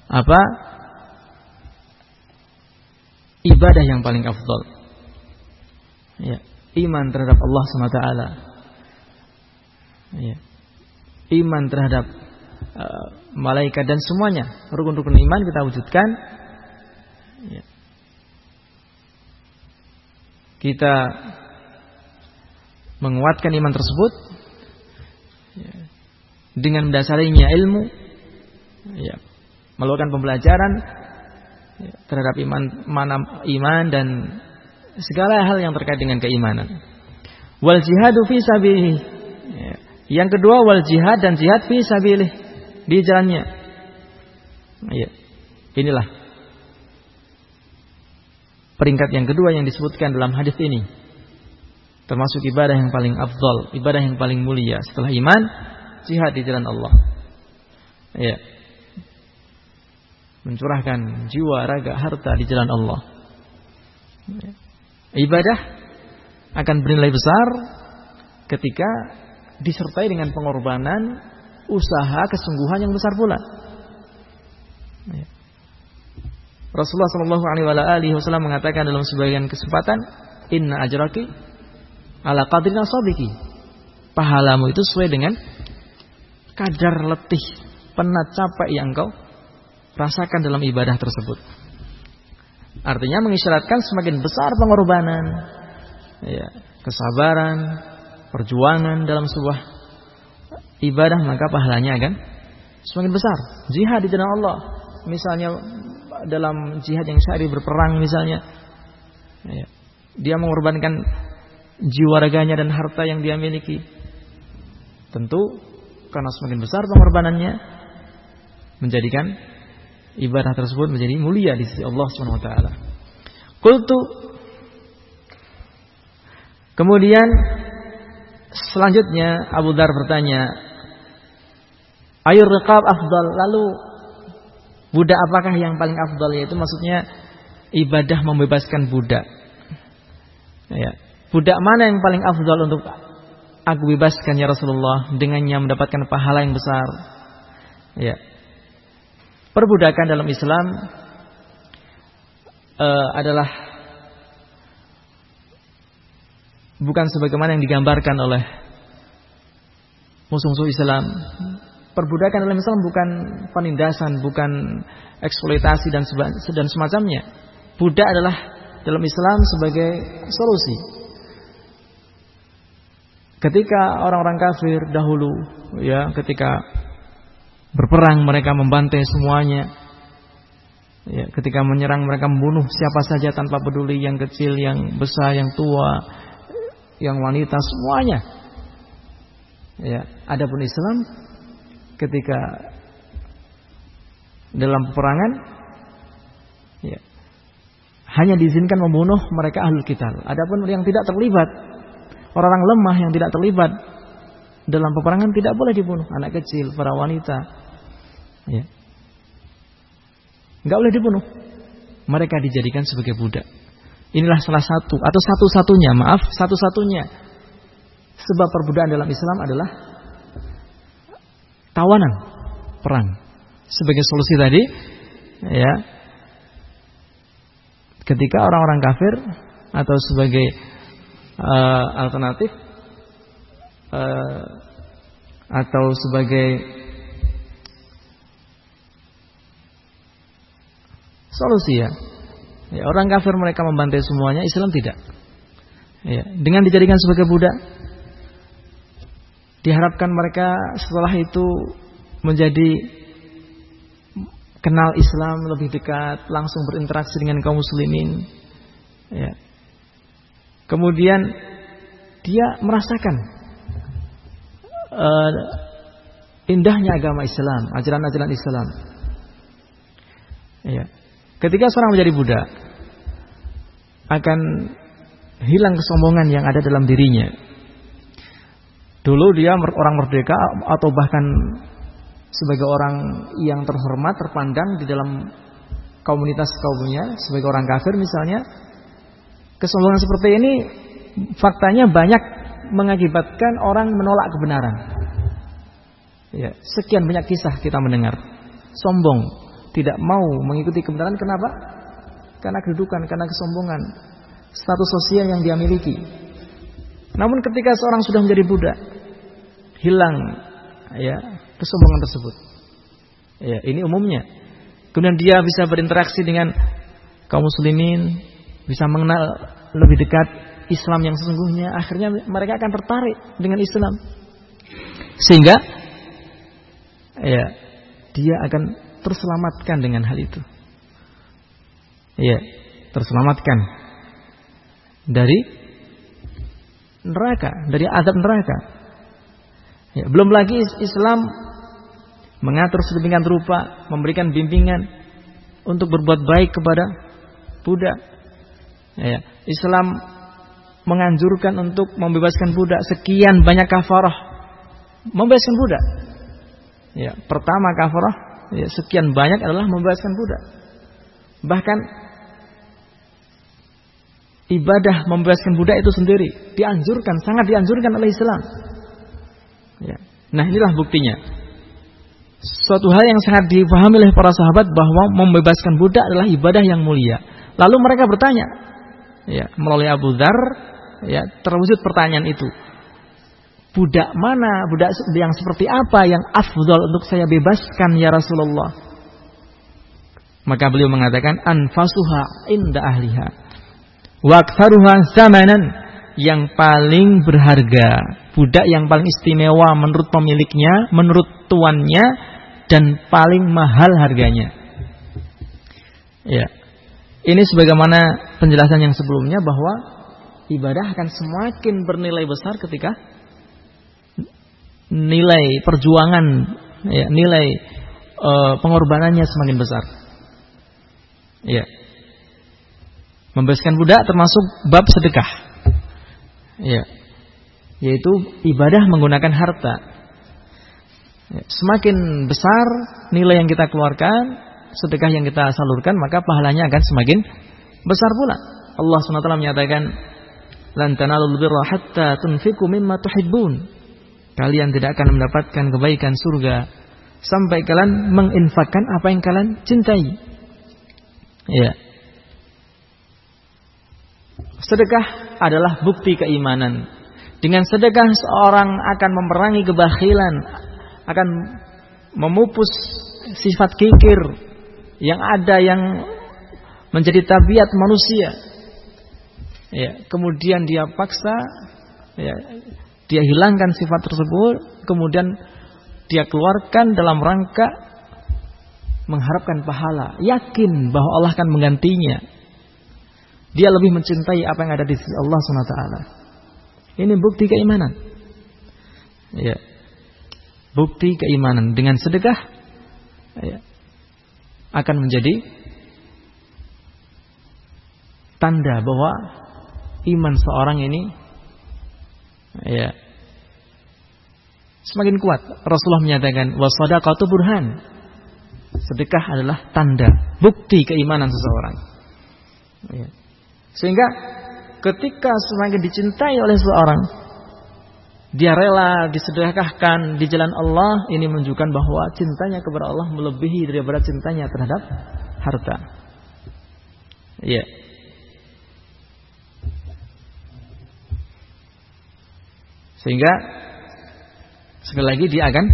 apa ibadah yang paling afdol. Ya, iman terhadap Allah SWT. Ya. Iman terhadap uh, malaikat dan semuanya rukun-rukun iman kita wujudkan. Ya. Kita menguatkan iman tersebut ya. dengan mendasarinya ilmu ya, melakukan pembelajaran ya, terhadap iman mana iman dan segala hal yang terkait dengan keimanan. Wal jihadu fi. Ya. Yang kedua wal jihad dan jihad fi sabilih di jalannya. Ya. Inilah peringkat yang kedua yang disebutkan dalam hadis ini. Termasuk ibadah yang paling afdol, ibadah yang paling mulia setelah iman, jihad di jalan Allah. Ya mencurahkan jiwa, raga, harta di jalan Allah. Ibadah akan bernilai besar ketika disertai dengan pengorbanan, usaha, kesungguhan yang besar pula. Rasulullah Shallallahu Alaihi Wasallam mengatakan dalam sebagian kesempatan, Inna ajraki ala qadrina sabiki. Pahalamu itu sesuai dengan kadar letih, penat, capek yang engkau rasakan dalam ibadah tersebut. Artinya mengisyaratkan semakin besar pengorbanan, ya, kesabaran, perjuangan dalam sebuah ibadah maka pahalanya akan semakin besar. Jihad di jalan Allah, misalnya dalam jihad yang syari berperang misalnya, ya, dia mengorbankan jiwa raganya dan harta yang dia miliki. Tentu karena semakin besar pengorbanannya menjadikan ibadah tersebut menjadi mulia di sisi Allah Subhanahu wa taala. Qultu Kemudian selanjutnya Abu Dar bertanya, Ayur riqab afdal. Lalu budak apakah yang paling afdal yaitu maksudnya ibadah membebaskan budak. Ya. Budak mana yang paling afdal untuk aku bebaskan ya Rasulullah dengannya mendapatkan pahala yang besar. Ya. Perbudakan dalam Islam uh, adalah bukan sebagaimana yang digambarkan oleh musuh-musuh Islam. Perbudakan dalam Islam bukan penindasan, bukan eksploitasi dan dan semacamnya. Budak adalah dalam Islam sebagai solusi. Ketika orang-orang kafir dahulu, ya, ketika berperang mereka membantai semuanya Ya, ketika menyerang mereka membunuh siapa saja tanpa peduli yang kecil, yang besar, yang tua, yang wanita semuanya. Ya, adapun Islam ketika dalam peperangan ya, hanya diizinkan membunuh mereka ahlul kitab. Adapun yang tidak terlibat, orang-orang lemah yang tidak terlibat dalam peperangan tidak boleh dibunuh, anak kecil, para wanita. Ya. Enggak boleh dibunuh. Mereka dijadikan sebagai budak. Inilah salah satu atau satu-satunya, maaf, satu-satunya sebab perbudakan dalam Islam adalah tawanan perang. Sebagai solusi tadi, ya. Ketika orang-orang kafir atau sebagai uh, alternatif uh, atau sebagai solusi ya. Ya. Orang kafir mereka membantai semuanya, Islam tidak. Ya, dengan dijadikan sebagai budak, diharapkan mereka setelah itu menjadi kenal Islam lebih dekat, langsung berinteraksi dengan kaum muslimin. Ya. Kemudian dia merasakan uh, indahnya agama Islam, ajaran-ajaran Islam. Ya. Ketika seorang menjadi budak akan hilang kesombongan yang ada dalam dirinya. Dulu dia orang merdeka atau bahkan sebagai orang yang terhormat terpandang di dalam komunitas kaumnya sebagai orang kafir misalnya kesombongan seperti ini faktanya banyak mengakibatkan orang menolak kebenaran. Ya, sekian banyak kisah kita mendengar sombong tidak mau mengikuti kebenaran kenapa? Karena kedudukan, karena kesombongan, status sosial yang dia miliki. Namun ketika seorang sudah menjadi budak, hilang ya kesombongan tersebut. Ya, ini umumnya. Kemudian dia bisa berinteraksi dengan kaum muslimin, bisa mengenal lebih dekat Islam yang sesungguhnya, akhirnya mereka akan tertarik dengan Islam. Sehingga ya, dia akan terselamatkan dengan hal itu. Iya, terselamatkan dari neraka, dari adab neraka. Ya, belum lagi Islam mengatur sedemikian rupa, memberikan bimbingan untuk berbuat baik kepada budak. Ya, Islam menganjurkan untuk membebaskan budak sekian banyak kafarah membebaskan budak. Ya, pertama kafarah ya, sekian banyak adalah membebaskan budak. Bahkan ibadah membebaskan budak itu sendiri dianjurkan, sangat dianjurkan oleh Islam. Ya. Nah inilah buktinya. Suatu hal yang sangat dipahami oleh para sahabat bahwa membebaskan budak adalah ibadah yang mulia. Lalu mereka bertanya, ya melalui Abu Dhar, ya terwujud pertanyaan itu budak mana, budak yang seperti apa yang afdol untuk saya bebaskan ya Rasulullah. Maka beliau mengatakan anfasuha inda ahliha. Waqtaruha zamanan yang paling berharga, budak yang paling istimewa menurut pemiliknya, menurut tuannya dan paling mahal harganya. Ya. Ini sebagaimana penjelasan yang sebelumnya bahwa ibadah akan semakin bernilai besar ketika nilai perjuangan, ya, nilai uh, pengorbanannya semakin besar. Ya. Membebaskan budak termasuk bab sedekah. Ya. Yaitu ibadah menggunakan harta. Ya. Semakin besar nilai yang kita keluarkan, sedekah yang kita salurkan, maka pahalanya akan semakin besar pula. Allah SWT menyatakan, "Lan tanalul hatta tunfiqu mimma tuhibbun." Kalian tidak akan mendapatkan kebaikan surga sampai kalian menginfakkan apa yang kalian cintai. Ya. Sedekah adalah bukti keimanan. Dengan sedekah seorang akan memerangi kebakhilan, akan memupus sifat kikir yang ada yang menjadi tabiat manusia. Ya, kemudian dia paksa ya, dia hilangkan sifat tersebut, kemudian dia keluarkan dalam rangka mengharapkan pahala, yakin bahwa Allah akan menggantinya. Dia lebih mencintai apa yang ada di sisi Allah SWT. Ini bukti keimanan. Ya. Bukti keimanan dengan sedekah ya, akan menjadi tanda bahwa iman seorang ini ya semakin kuat. Rasulullah menyatakan wasadaqatu burhan. Sedekah adalah tanda, bukti keimanan seseorang. Ya. Sehingga ketika semakin dicintai oleh seseorang, dia rela disedekahkan di jalan Allah, ini menunjukkan bahwa cintanya kepada Allah melebihi daripada cintanya terhadap harta. Ya. Sehingga sekali lagi dia akan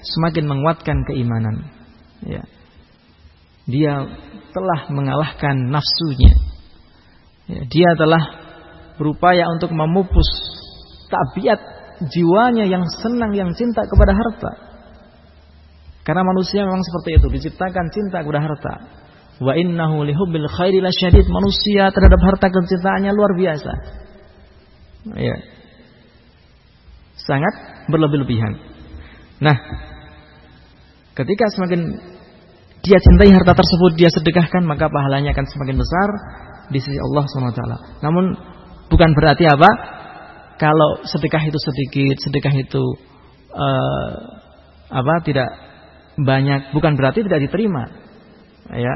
semakin menguatkan keimanan. Ya. Dia telah mengalahkan nafsunya. Ya, dia telah berupaya untuk memupus tabiat jiwanya yang senang, yang cinta kepada harta. Karena manusia memang seperti itu, diciptakan cinta kepada harta. Wa innahu lihubbil khairi lasyadid. Manusia terhadap harta kecintaannya luar biasa. Ya. Sangat berlebih-lebihan. Nah, ketika semakin dia cintai harta tersebut, dia sedekahkan, maka pahalanya akan semakin besar di sisi Allah SWT. Namun bukan berarti apa? Kalau sedekah itu sedikit, sedekah itu uh, apa? Tidak banyak, bukan berarti tidak diterima. Ya.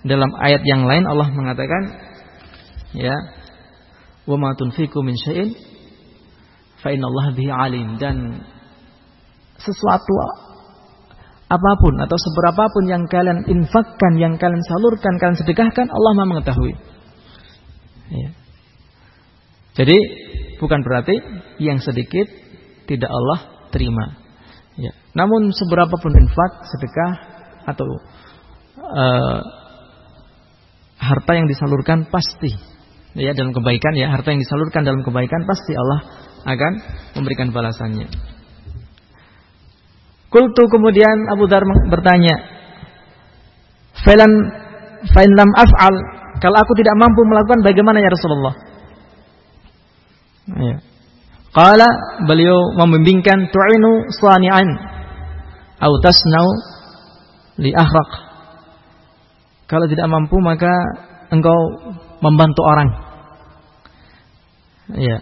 Dalam ayat yang lain Allah mengatakan ya, "Wa ma tunfiqu min fa innallaha bihi alim." Dan sesuatu apa pun atau seberapapun yang kalian infakkan, yang kalian salurkan, kalian sedekahkan, Allah Maha mengetahui. Ya. Jadi bukan berarti yang sedikit tidak Allah terima. Ya. Namun seberapa pun infak, sedekah atau uh, harta yang disalurkan pasti ya dalam kebaikan ya harta yang disalurkan dalam kebaikan pasti Allah akan memberikan balasannya. Kultu kemudian Abu Dar bertanya, "Falan fain lam af'al kalau aku tidak mampu melakukan bagaimana ya Rasulullah? Ya. Qala beliau membimbingkan tu'inu sani'an au tasnau li akhraq. Kalau tidak mampu maka engkau membantu orang. Ya.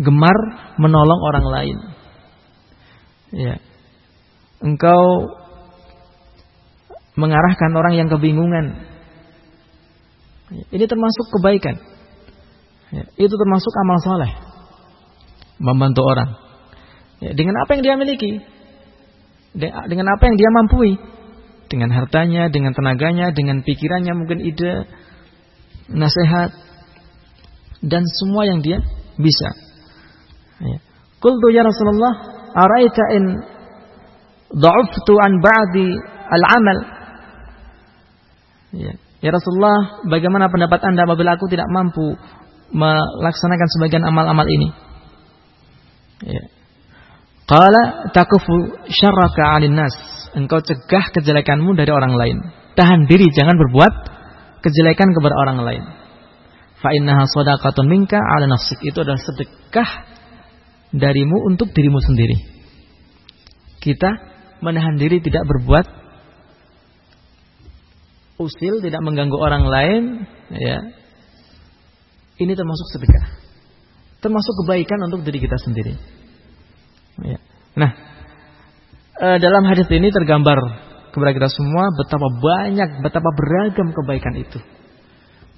Gemar menolong orang lain. Ya. Engkau mengarahkan orang yang kebingungan. Ini termasuk kebaikan. Ya, itu termasuk amal soleh. Membantu orang. Ya, dengan apa yang dia miliki. Dengan apa yang dia mampu. Dengan hartanya, dengan tenaganya, dengan pikirannya, mungkin ide, nasihat. Dan semua yang dia bisa. Qultu ya Rasulullah, araita in da'uftu an ba'di al-amal Ya. ya Rasulullah, bagaimana pendapat Anda apabila aku tidak mampu melaksanakan sebagian amal-amal ini? Ya. Qala takufu syarraka 'alin nas. Engkau cegah kejelekanmu dari orang lain. Tahan diri jangan berbuat kejelekan kepada orang lain. Fa innaha shadaqatun minka 'ala nafsik. Itu adalah sedekah darimu untuk dirimu sendiri. Kita menahan diri tidak berbuat usil, tidak mengganggu orang lain, ya. Ini termasuk sedekah. Termasuk kebaikan untuk diri kita sendiri. Ya. Nah, e, dalam hadis ini tergambar kepada kita semua betapa banyak, betapa beragam kebaikan itu.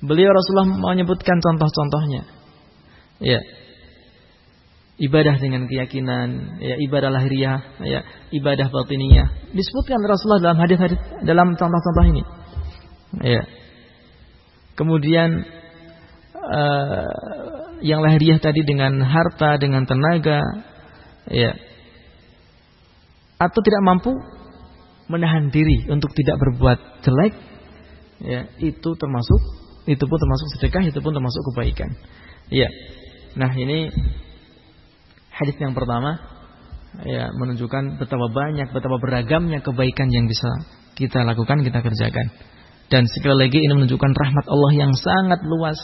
Beliau Rasulullah menyebutkan contoh-contohnya. Ya. Ibadah dengan keyakinan, ya ibadah lahiriah, ya ibadah batiniyah. Disebutkan Rasulullah dalam hadis-hadis dalam contoh-contoh ini. Ya. Kemudian uh, yang lahiriah tadi dengan harta, dengan tenaga, ya. Atau tidak mampu menahan diri untuk tidak berbuat jelek, ya, itu termasuk itu pun termasuk sedekah, itu pun termasuk kebaikan. Ya. Nah, ini hadis yang pertama ya menunjukkan betapa banyak, betapa beragamnya kebaikan yang bisa kita lakukan, kita kerjakan. Dan sekali lagi ini menunjukkan rahmat Allah yang sangat luas.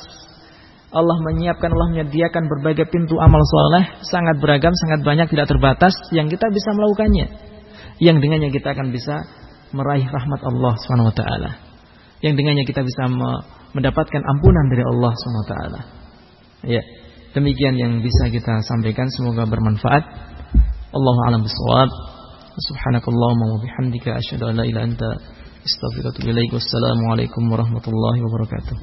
Allah menyiapkan, Allah menyediakan berbagai pintu amal soleh, sangat beragam, sangat banyak, tidak terbatas, yang kita bisa melakukannya. Yang dengannya kita akan bisa meraih rahmat Allah swt. Yang dengannya kita bisa mendapatkan ampunan dari Allah swt. Ya, demikian yang bisa kita sampaikan. Semoga bermanfaat. Allahu a'lam bishawab. Subhanakallahumma wa bihamdika asyhadu an la ilaha illa anta astaghfiruka wa atubu ilaik. Warahmatullahi wabarakatuh.